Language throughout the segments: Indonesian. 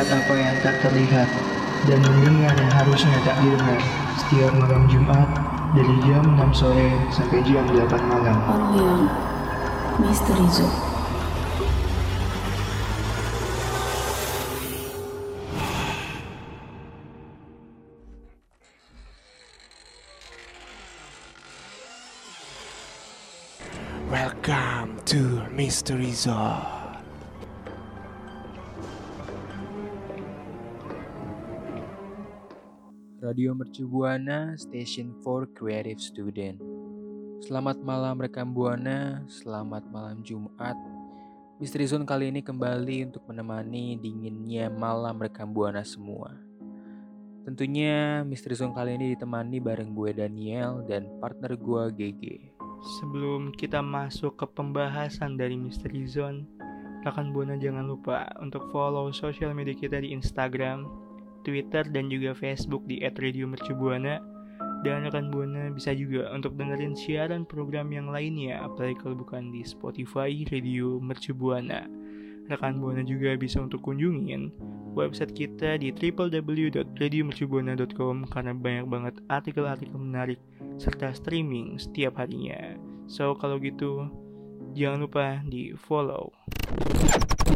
melihat apa yang tak terlihat dan mendengar yang harusnya tak didengar setiap malam Jumat dari jam 6 sore sampai jam 8 malam. Orang yang misteri Zone. Welcome to Mystery Zone. Radio Mercu Buana, Station for Creative Student. Selamat malam rekam Buana, selamat malam Jumat. Misteri Zone kali ini kembali untuk menemani dinginnya malam rekam Buana semua. Tentunya Misteri Zone kali ini ditemani bareng gue Daniel dan partner gue GG. Sebelum kita masuk ke pembahasan dari Misteri Zone, rekan Buana jangan lupa untuk follow sosial media kita di Instagram, Twitter, dan juga Facebook di @radiomercubuana. Dan rekan Buana bisa juga untuk dengerin siaran program yang lainnya, apalagi kalau bukan di Spotify Radio Mercubuana. Rekan Buana juga bisa untuk kunjungin website kita di www.radiomercubuana.com karena banyak banget artikel-artikel menarik serta streaming setiap harinya. So kalau gitu jangan lupa di follow.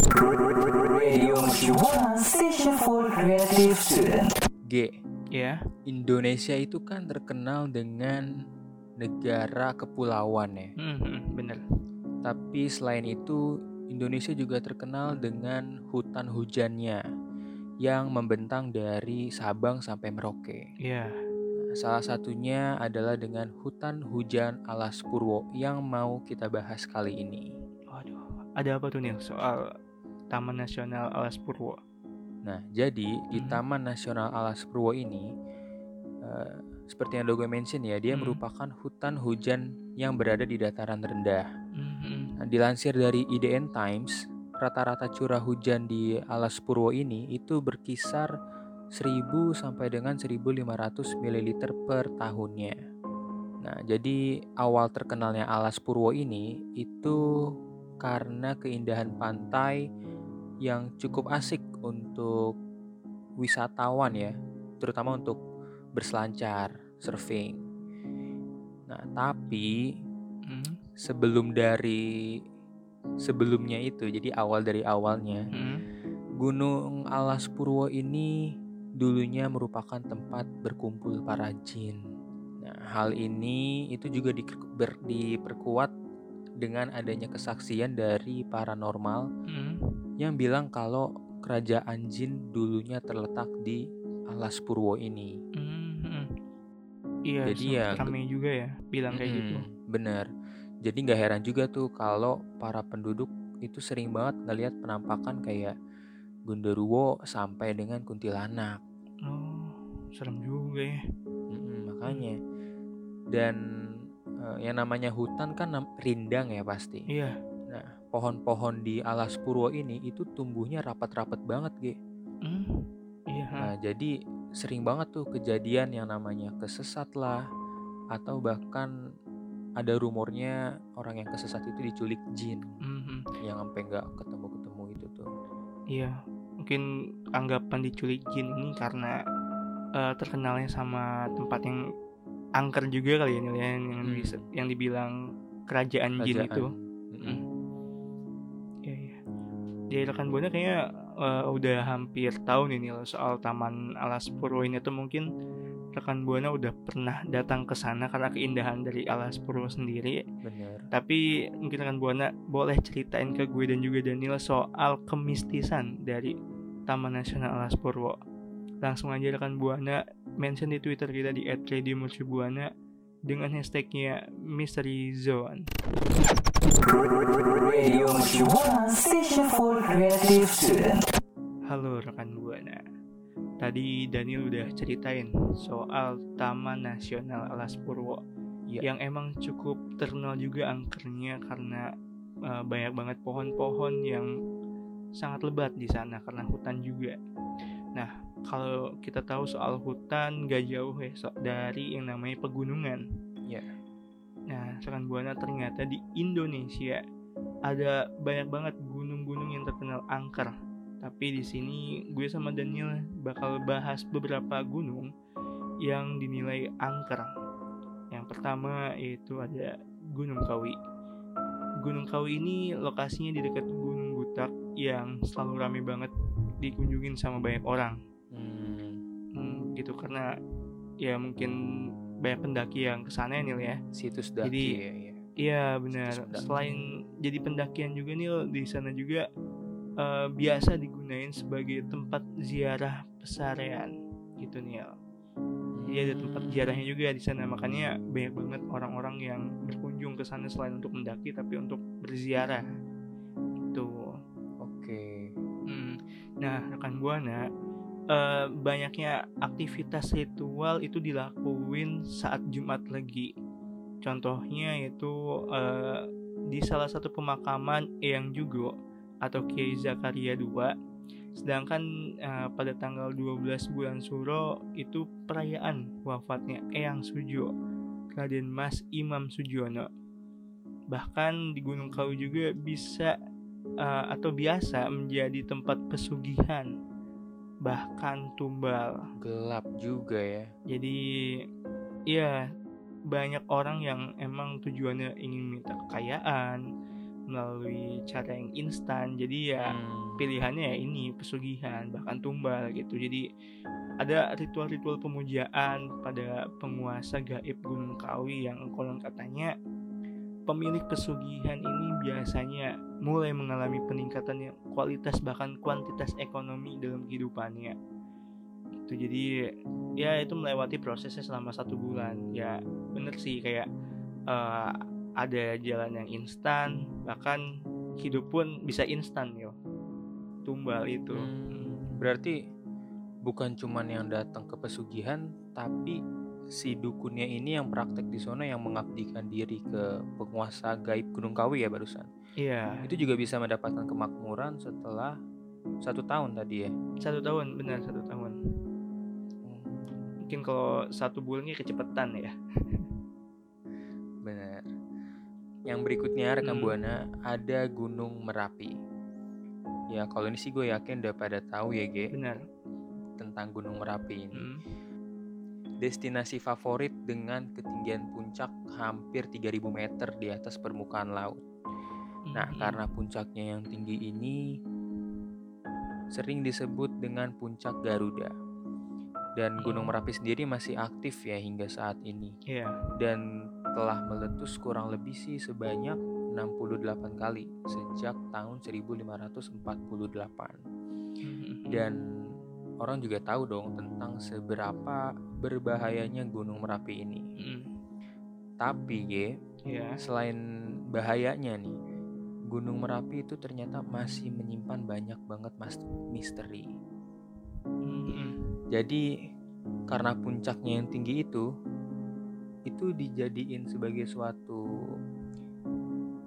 Radio Mercu Buana, Station for Creative Student. G. Ya, Indonesia itu kan terkenal dengan negara kepulauan ya. Mhm, bener. Tapi selain itu, Indonesia juga terkenal dengan hutan hujannya yang membentang dari Sabang sampai Merauke. Ya, Nah, salah satunya adalah dengan hutan hujan alas Purwo yang mau kita bahas kali ini. waduh, ada apa tuh nih soal Taman Nasional Alas Purwo? Nah, jadi di Mhm. Taman Nasional Alas Purwo ini, eh, seperti yang gue mention ya, dia Mhm. merupakan hutan hujan yang berada di dataran rendah. Mhm, Nah, dilansir dari IDN Times, rata-rata curah hujan di Alas Purwo ini itu berkisar 1000 sampai dengan 1500 ml per tahunnya. Nah, jadi awal terkenalnya Alas Purwo ini itu karena keindahan pantai yang cukup asik untuk wisatawan ya, terutama untuk berselancar, surfing. Nah, tapi mhm, sebelum dari sebelumnya itu jadi awal dari awalnya mhm. Gunung Alas Purwo ini dulunya merupakan tempat berkumpul para jin. Nah, hal ini itu juga di- ber- diperkuat dengan adanya kesaksian dari paranormal Mhm. Yang bilang kalau kerajaan jin dulunya terletak di Alas Purwo ini. Mhm. Iya, Jadi ya, rame juga ya bilang kayak gitu. Bener. Jadi nggak heran juga tuh kalau para penduduk itu sering banget ngelihat penampakan kayak Genderuwo sampai dengan kuntilanak. Oh, serem juga ya. Mm-mm, makanya. Dan eh, yang namanya hutan kan rindang ya pasti. Iya. Pohon-pohon di Alas Purwo ini itu tumbuhnya rapat-rapat banget, Ge. Hmm, Iya. Nah, jadi sering banget tuh kejadian yang namanya kesesat lah atau bahkan ada rumornya orang yang kesesat itu diculik jin Mhm. yang sampai nggak ketemu-ketemu itu tuh. Iya, mungkin anggapan diculik jin ini karena eh, terkenalnya sama tempat yang angker juga kali ya ya, yang yang, Hmm. bisa- yang dibilang kerajaan, jin Kerajaan. itu. Di rekan Buana kayaknya eh, udah hampir tahu nih Nil, soal Taman Alas Purwo ini tuh mungkin rekan Buana udah pernah datang ke sana karena keindahan dari Alas Purwo sendiri. Bener. Tapi mungkin rekan Buana boleh ceritain ke gue dan juga Daniel soal kemistisan dari Taman Nasional Alas Purwo. Langsung aja rekan Buana mention di Twitter kita di @radiomercubuana dengan hashtagnya Mystery Zone. Halo rekan Buana. Tadi Daniel udah ceritain soal Taman Nasional Alas Purwo Iya. yang emang cukup terkenal juga angkernya karena eh, banyak banget pohon-pohon yang sangat lebat di sana karena hutan juga. Nah, kalau kita tahu soal hutan gak jauh ya so- dari yang namanya pegunungan. Iya. Nah, rekan Buana ternyata di Indonesia ada banyak banget gunung-gunung yang terkenal angker Tapi di sini gue sama Daniel bakal bahas beberapa gunung yang dinilai angker. Yang pertama yaitu ada Gunung Kawi. Gunung Kawi ini lokasinya di dekat Gunung Butak yang selalu rame banget dikunjungin sama banyak orang. Gitu karena ya mungkin banyak pendaki yang ke sana ya Nil ya. situs daki Jadi, ya, ya. Iya benar. Situs pendaki. Selain jadi pendakian juga nih di sana juga eh, biasa digunain sebagai tempat ziarah pesarean gitu nih. Jadi ada tempat Hmm. ziarahnya juga di sana makanya banyak banget orang-orang yang berkunjung ke sana selain untuk mendaki tapi untuk berziarah. Itu. Oke. Hmm. Nah rekan buana eh, banyaknya aktivitas ritual itu dilakuin saat Jumat Legi. Contohnya itu eh, di salah satu pemakaman Eyang Jugo atau Kiai Zakaria II. Sedangkan eh, pada tanggal 12 bulan Suro itu perayaan wafatnya Eyang Sujo, Raden Mas Imam Sujono. Bahkan di Gunung Kawi juga bisa eh, atau biasa menjadi tempat pesugihan bahkan tumbal. Gelap juga ya. Jadi ya banyak orang yang emang tujuannya ingin minta kekayaan melalui cara yang instan. Jadi ya Hmm. pilihannya ya ini pesugihan bahkan tumbal gitu. Jadi ada ritual-ritual pemujaan pada penguasa gaib Gunung Kawi yang konon katanya pemilik pesugihan ini biasanya mulai mengalami peningkatan kualitas bahkan kuantitas ekonomi dalam kehidupannya. Itu jadi ya itu melewati prosesnya selama satu bulan. Ya bener sih kayak eh, ada jalan yang instan bahkan hidup pun bisa instan yo. Tumbal itu. Hmm, Berarti bukan cuman yang datang ke pesugihan, tapi si dukunnya ini yang praktek di sana yang mengabdikan diri ke penguasa gaib Gunung Kawi ya barusan. iya Itu juga bisa mendapatkan kemakmuran setelah satu tahun tadi ya. satu tahun benar satu tahun mungkin kalau satu bulannya kecepetan ya Benar. Yang berikutnya rekan Hmm. buana ada Gunung Merapi. Ya kalau ini sih gue yakin udah pada tahu ya Ge benar tentang Gunung Merapi ini. Hmm. Destinasi favorit dengan ketinggian puncak hampir 3000 meter di atas permukaan laut. Nah, Hmm. karena puncaknya yang tinggi ini sering disebut dengan puncak Garuda. Dan Gunung Hmm. Merapi sendiri masih aktif ya hingga saat ini. Iya. Dan telah meletus kurang lebih sih sebanyak 68 kali sejak tahun 1548. Hmm. Dan orang juga tahu dong tentang seberapa berbahayanya Gunung Merapi ini. Hmm. Tapi Ge, Iya. selain bahayanya nih, Gunung Merapi itu ternyata masih menyimpan banyak banget mas misteri. Hmm. Jadi karena puncaknya yang tinggi itu, itu dijadiin sebagai suatu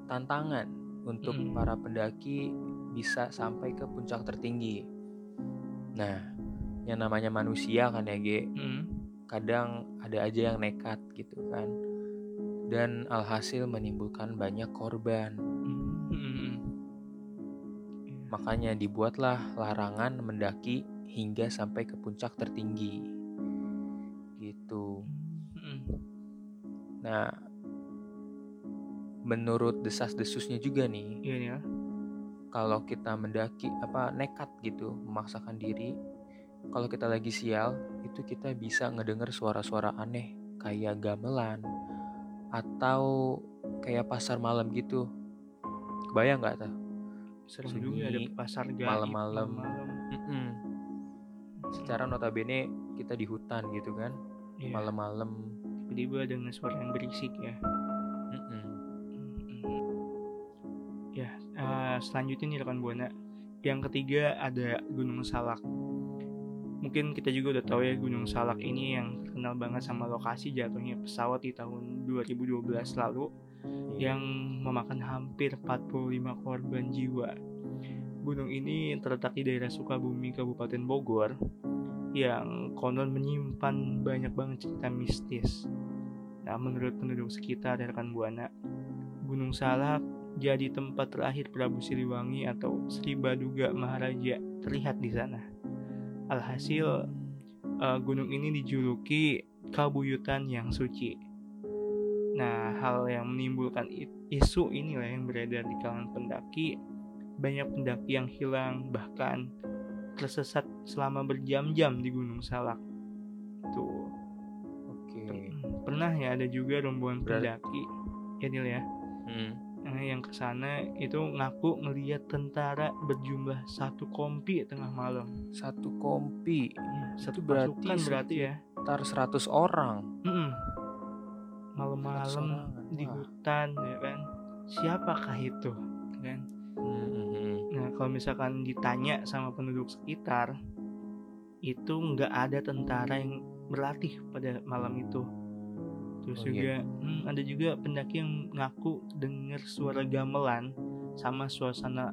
tantangan untuk Mm. para pendaki bisa sampai ke puncak tertinggi. Nah, yang namanya manusia kan ya, Ge, Hmm. kadang ada aja yang nekat gitu kan. Dan alhasil menimbulkan banyak korban. Hmm. Makanya dibuatlah larangan mendaki hingga sampai ke puncak tertinggi. Gitu. Hmm. Nah, menurut desas-desusnya juga nih, Iya nih ya. kalau kita mendaki apa nekat gitu, memaksakan diri, kalau kita lagi sial, itu kita bisa ngedenger suara-suara aneh kayak gamelan atau kayak pasar malam gitu. Kebayang nggak tuh? Juga ada pasar gaib malam-malam. malam. Mm-mm. Secara notabene kita di hutan gitu kan, Iya. malam-malam. Tiba-tiba dengan suara yang berisik ya. Mm-mm. Ya, eh, selanjutnya nih rekan buana. Yang ketiga ada Gunung Salak. Mungkin kita juga udah tahu ya Gunung Salak ini yang terkenal banget sama lokasi jatuhnya pesawat di tahun 2012 lalu yang memakan hampir 45 korban jiwa. Gunung ini terletak di daerah Sukabumi, Kabupaten Bogor, yang konon menyimpan banyak banget cerita mistis. Nah, menurut penduduk sekitar rekan Buana, Gunung Salak jadi tempat terakhir Prabu Siliwangi atau Sri Baduga Maharaja terlihat di sana. Alhasil eh, gunung ini dijuluki kabuyutan yang suci. Nah, hal yang menimbulkan isu inilah yang beredar di kalangan pendaki. Banyak pendaki yang hilang, bahkan tersesat selama berjam-jam di Gunung Salak. Tuh, Oke. Hmm, pernah ya ada juga rombongan Berarti- pendaki, ya Nil ya, Hmm. Eh, yang ke sana itu ngaku ngelihat tentara berjumlah satu kompi tengah malam. Satu kompi Ya, satu berarti pasukan berarti ya. sekitar 100 orang. Mm-mm. 100 Malam-malam di hutan ya kan. Siapakah itu? Kan? Hmm, hmm, hmm. Nah kalau misalkan ditanya sama penduduk sekitar, itu nggak ada tentara yang berlatih pada malam itu. Terus Oh, juga hmm, ada juga pendaki yang ngaku dengar suara gamelan sama suasana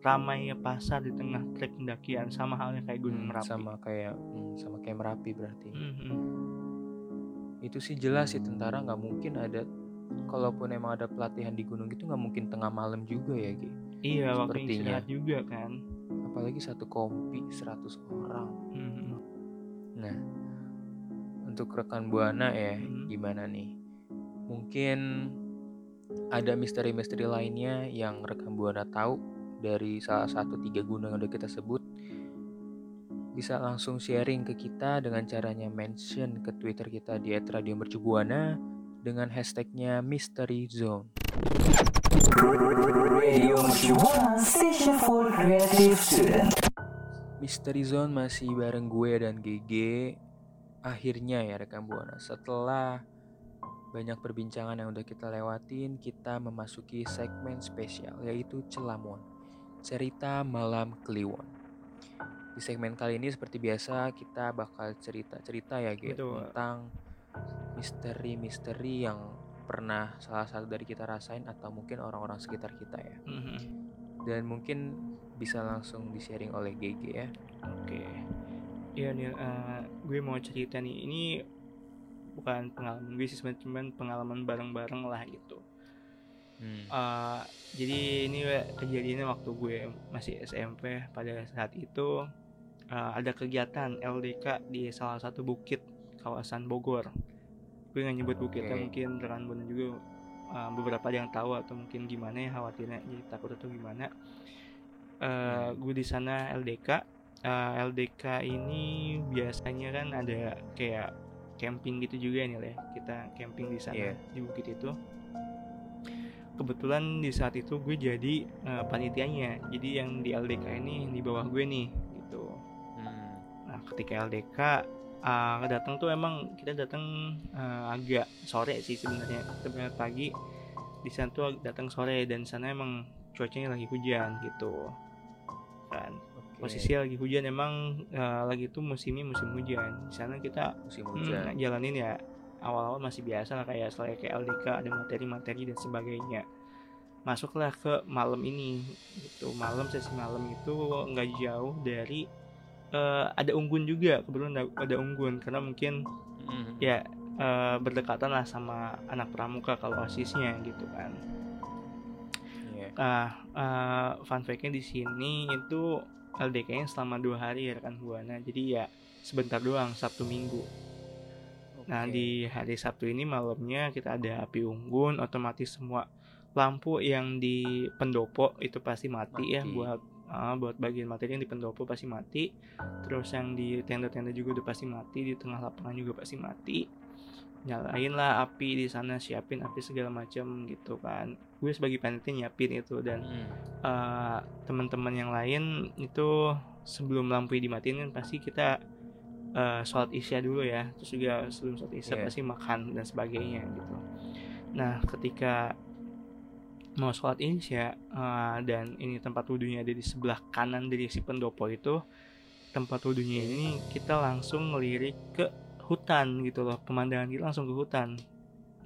ramainya pasar di tengah trek pendakian sama halnya kayak Gunung Hmm, Merapi. sama kayak hmm, sama kayak Merapi berarti. Mhm. Itu sih jelas sih tentara nggak mungkin ada kalaupun emang ada pelatihan di gunung itu nggak mungkin tengah malam juga ya Gi. Iya, waktu Sepertinya. istirahat juga kan. Apalagi satu kompi 100 orang. Mhm. Nah, untuk rekan Buana ya, Hmm. gimana nih? Mungkin ada misteri-misteri lainnya yang rekan Buana tahu dari salah satu tiga gunung yang udah kita sebut. Bisa langsung sharing ke kita dengan caranya mention ke Twitter kita di @radiomercubuana dengan hashtagnya Mystery Zone. Radio Mercubuana Station for Creative Student. Mystery Zone masih bareng gue dan GG Akhirnya ya rekan Buana Setelah banyak perbincangan yang udah kita lewatin Kita memasuki segmen spesial yaitu Celamuan Cerita Malam Kliwon Di segmen kali ini seperti biasa kita bakal cerita-cerita ya Ge Betul. Tentang misteri-misteri yang pernah salah satu dari kita rasain Atau mungkin orang-orang sekitar kita ya Mhm. Dan mungkin bisa langsung di-sharing oleh GG ya Oke. Iya nih, eh, gue mau cerita nih. Ini bukan pengalaman gue sih sebenarnya cuman pengalaman bareng-bareng lah gitu. Hmm. Eh, jadi ini kejadiannya waktu gue masih SMP pada saat itu eh, ada kegiatan LDK di salah satu bukit kawasan Bogor. Gue nggak nyebut bukitnya mungkin rekan buana juga eh, beberapa ada yang tahu atau mungkin gimana ya khawatirnya jadi takut atau gimana. Eh, gue di sana LDK. Eh, LDK ini biasanya kan ada kayak camping gitu juga nih ya. Kita camping di sana Iya. di bukit itu kebetulan di saat itu gue jadi eh, panitianya jadi yang di LDK ini di bawah gue nih gitu Hmm. nah ketika LDK eh, datang tuh emang kita datang eh, agak sore sih sebenarnya berangkat pagi di sana tuh datang sore dan sana emang cuacanya lagi hujan gitu kan Posisi lagi hujan emang eh, lagi tuh musimnya musim hujan di sana kita musim Hmm, hujan. jalanin ya awal-awal masih biasa lah kayak selain kayak LDK ada materi-materi dan sebagainya masuklah ke malam ini gitu malam sesi malam itu nggak jauh dari eh, ada unggun juga kebetulan ada, ada unggun karena mungkin Hmm. ya eh, berdekatan lah sama anak pramuka kalau osisnya gitu kan Iya. Nah, eh, fun fact-nya di sini itu LDK-nya selama dua hari ya rekan buana. Jadi ya sebentar doang Sabtu Minggu. Nah Oke. di hari Sabtu ini malamnya kita ada api unggun, otomatis semua lampu yang di pendopo itu pasti mati, ya Mati. buat ah, buat bagian materi yang di pendopo pasti mati. Terus yang di tenda-tenda juga udah pasti mati, di tengah lapangan juga pasti mati. Nyalain lah api di sana, siapin api segala macam gitu kan. Gue sebagai panitia nyiapin itu dan Hmm. eh, teman-teman yang lain itu sebelum lampu dimatiin kan pasti kita eh, sholat isya dulu ya terus juga sebelum sholat isya Iya. pasti makan dan sebagainya gitu nah ketika mau sholat isya eh, dan ini tempat wudhunya ada di sebelah kanan dari si pendopo itu tempat wudhunya ini kita langsung ngelirik ke hutan gitu loh pemandangan kita langsung ke hutan.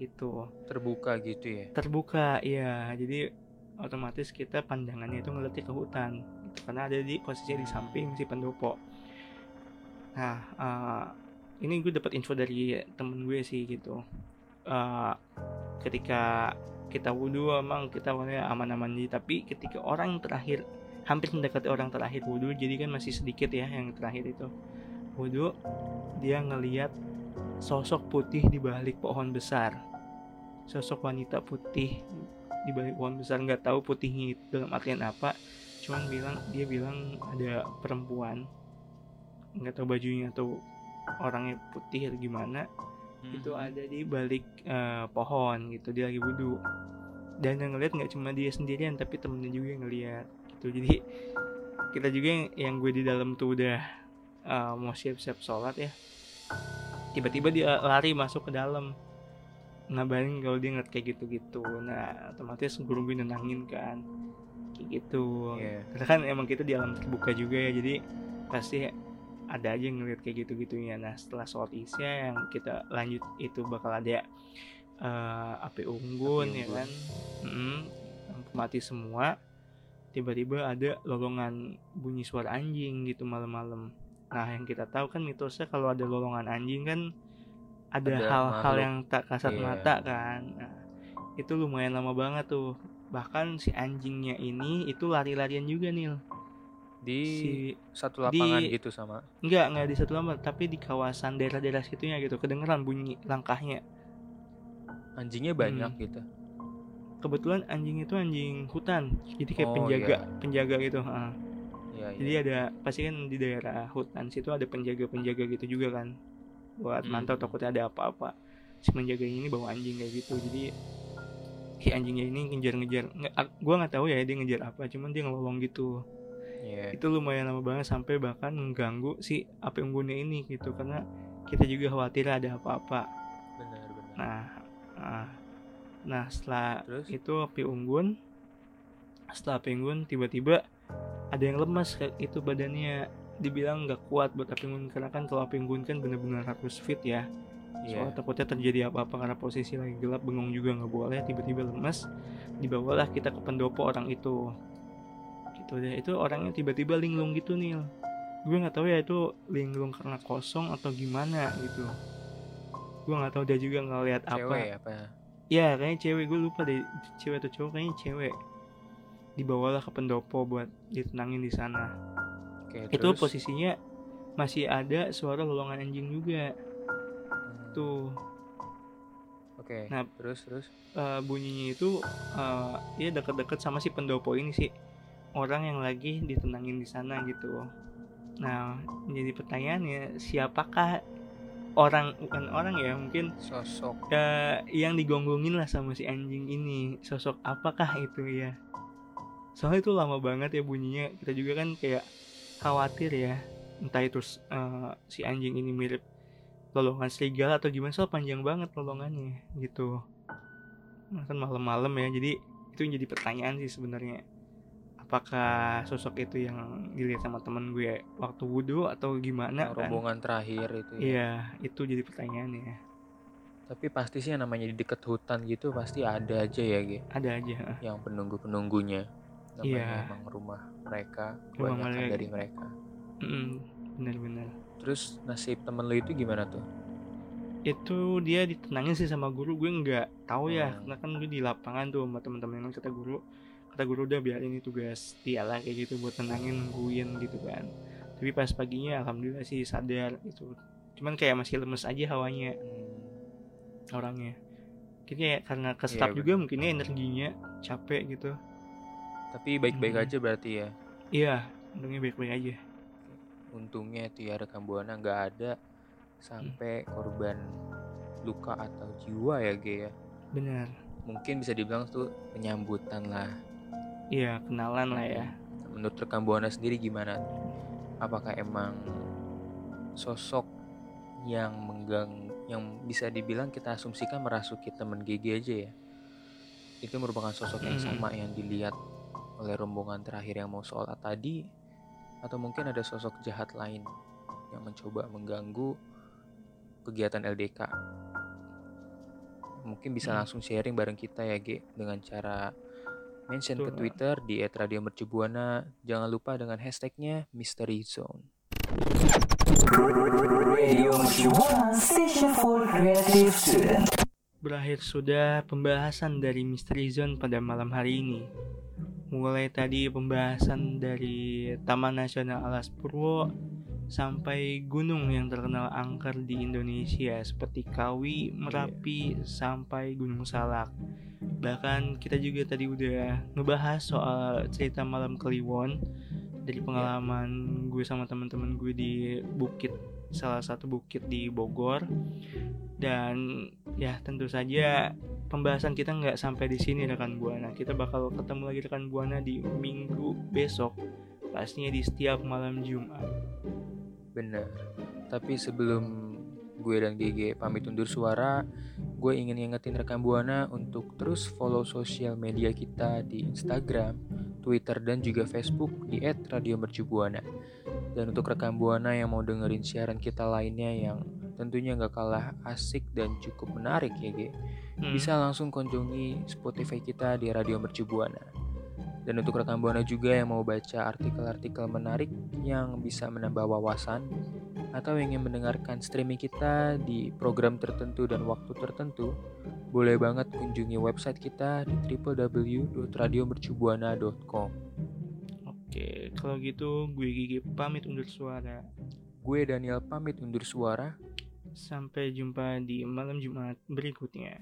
Gitu. Terbuka gitu ya. terbuka ya jadi otomatis kita pandangannya itu ngeliat ke hutan gitu. karena ada di posisi di samping si pendopo. Nah eh, ini gue dapat info dari temen gue sih gitu. Eh, ketika kita wudhu emang kita aman-aman aja. Tapi ketika orang terakhir hampir mendekati orang terakhir wudhu jadi kan masih sedikit ya yang terakhir itu wudhu dia ngeliat sosok putih di balik pohon besar. Sosok wanita putih di balik pohon besar. Nggak tahu putihnya itu dalam artian apa cuman bilang dia bilang ada perempuan. Nggak tahu bajunya atau orangnya putih atau gimana. Hmm. itu ada di balik eh, pohon gitu. Dia lagi wudhu dan yang ngeliat nggak cuma dia sendirian tapi temennya juga yang ngeliat gitu. Jadi kita juga yang, yang gue di dalam tuh udah eh, mau siap-siap sholat ya. Tiba-tiba dia lari masuk ke dalam. Ngabarin kalau dia ngeliat kayak gitu-gitu. Nah otomatis guru gue nenangin kan. Kayak gitu. Iya. karena kan emang kita di alam terbuka juga ya jadi pasti ada aja yang ngeliat kayak gitu-gitunya. Nah setelah sholat isya yang kita lanjut itu bakal ada eh, api unggun Api ya unggun. kan? Mm, mati semua. Tiba-tiba ada lolongan bunyi suara anjing gitu malam-malam nah yang kita tahu kan mitosnya kalau ada lolongan anjing kan ada hal-hal yang tak kasat Iya. mata kan nah, itu lumayan lama banget tuh bahkan si anjingnya ini itu lari-larian juga nih Di si satu lapangan di- gitu sama. Enggak, enggak di satu lama, tapi di kawasan daerah-daerah situnya gitu. Kedengeran bunyi langkahnya. Anjingnya banyak Hmm. gitu. Kebetulan anjing itu anjing hutan, jadi kayak Oh, penjaga, iya. penjaga gitu. ha. Iya, Jadi iya. ada pasti kan di daerah hutan situ ada penjaga-penjaga gitu juga kan, buat Hmm. mantau takutnya ada apa-apa. Si penjaga ini bawa anjing kayak gitu, jadi kayak anjingnya ini ngejar-ngejar. Gua nggak tahu ya dia ngejar apa, cuman dia ngelolong gitu. Iya. itu lumayan lama banget sampai bahkan mengganggu si api unggunnya ini gitu karena kita juga khawatir ada apa-apa Benar, benar. nah nah, nah setelah Terus? itu api unggun setelah api unggun tiba-tiba ada yang lemas kayak itu badannya. Dibilang nggak kuat buat api unggun karena kan kalau api unggun kan benar-benar harus fit ya. Soalnya takutnya terjadi apa-apa karena posisi lagi gelap bengong juga nggak boleh tiba-tiba lemas dibawalah kita ke pendopo orang itu. Gitu deh. Itu orangnya tiba-tiba linglung gitu nih gue nggak tahu ya itu linglung karena kosong atau gimana gitu. Gue nggak tahu dia juga ngeliat apa. Cewek apa? ya kayaknya cewek. Gue lupa deh cewek atau cowok kayaknya cewek dibawalah ke pendopo buat ditenangin di sana Oke, itu terus? posisinya masih ada suara lolongan anjing juga Hmm, tuh Oke. Nah, terus terus. eh, bunyinya itu eh ya deket-deket sama si pendopo ini sih orang yang lagi ditenangin di sana gitu. Nah, jadi pertanyaannya siapakah orang bukan orang ya mungkin Sosok eh, yang digonggongin lah sama si anjing ini sosok apakah itu ya? Soalnya itu lama banget ya bunyinya. Kita juga kan kayak khawatir ya. Entah itu eh, si anjing ini mirip lolongan serigala atau gimana. Soal panjang banget lolongannya gitu. Nah, kan malam-malam ya. Jadi itu yang jadi pertanyaan sih sebenarnya. Apakah sosok itu yang dilihat sama temen gue waktu wudhu atau gimana kan? rombongan terakhir itu ya. iya itu jadi pertanyaannya Tapi pasti sih yang namanya di deket hutan gitu pasti ada aja ya, Ge. ada aja Yang penunggu-penunggunya. Namanya Iya. emang rumah mereka, Rumah mereka. dari mereka. Mm, benar-benar Terus nasib temen lu itu gimana tuh? itu dia ditenangin sih sama guru gue nggak tahu ya Hmm. karena kan gue di lapangan tuh sama teman-teman yang kata guru kata guru udah biarin ini tugas dia lah kayak gitu buat tenangin nungguin gitu kan tapi pas paginya alhamdulillah sih sadar gitu cuman kayak masih lemes aja hawanya Hmm, orangnya kayaknya karena kesetap Iya, juga mungkinnya energinya capek gitu Tapi baik-baik Hmm. aja berarti ya. iya untungnya baik-baik aja Untungnya tuh ya rekam buana nggak ada sampai korban luka atau jiwa ya, Ge ya. benar Mungkin bisa dibilang tuh penyambutan lah. iya kenalan lah ya Menurut rekam buana sendiri gimana? Apakah emang sosok yang menggang yang bisa dibilang kita asumsikan merasuki temen GG aja ya? Itu merupakan sosok yang Mm. sama yang dilihat oleh rombongan terakhir yang mau sholat tadi atau mungkin ada sosok jahat lain yang mencoba mengganggu kegiatan LDK mungkin bisa Hmm. langsung sharing bareng kita ya G dengan cara mention ke Betul. Twitter di @radiomercubuana jangan lupa dengan hashtagnya Mystery Zone. Berakhir sudah pembahasan dari Misteri Zone pada malam hari ini. Mulai tadi pembahasan dari Taman Nasional Alas Purwo sampai gunung yang terkenal angker di Indonesia seperti Kawi, Merapi, sampai Gunung Salak. Bahkan kita juga tadi udah ngebahas soal cerita malam Kliwon. Dari pengalaman gue sama teman-teman gue di bukit salah satu bukit di Bogor dan ya tentu saja pembahasan kita nggak sampai di sini rekan buana kita bakal ketemu lagi rekan buana di minggu besok pastinya di setiap malam Jumat Bener. Tapi sebelum gue dan GG pamit undur suara, gue ingin ingetin rekan Buana untuk terus follow sosial media kita di Instagram, Twitter, dan juga Facebook di @radiomercubuana. Dan untuk rekan Buana yang mau dengerin siaran kita lainnya yang tentunya nggak kalah asik dan cukup menarik ya, G. Hmm. Bisa langsung kunjungi Spotify kita di Radio Mercubuana. Dan untuk rekan Buana juga yang mau baca artikel-artikel menarik yang bisa menambah wawasan atau ingin mendengarkan streaming kita di program tertentu dan waktu tertentu, boleh banget kunjungi website kita di www.radiomercubuana.com. Oke, kalau gitu gue Gigi pamit undur suara. Gue Daniel pamit undur suara. Sampai jumpa di malam Jumat berikutnya.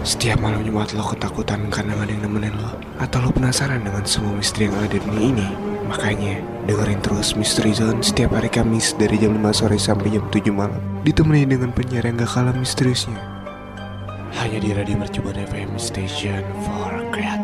Setiap malam Jumat lo ketakutan karena gak ada yang nemenin lo Atau lo penasaran dengan semua misteri yang ada di dunia ini Makanya dengerin terus Misteri Zone setiap hari Kamis dari jam 5 sore sampai jam 7 malam Ditemani dengan penyiar yang gak kalah misteriusnya Hanya di Radio Mercubuana FM Station for Creative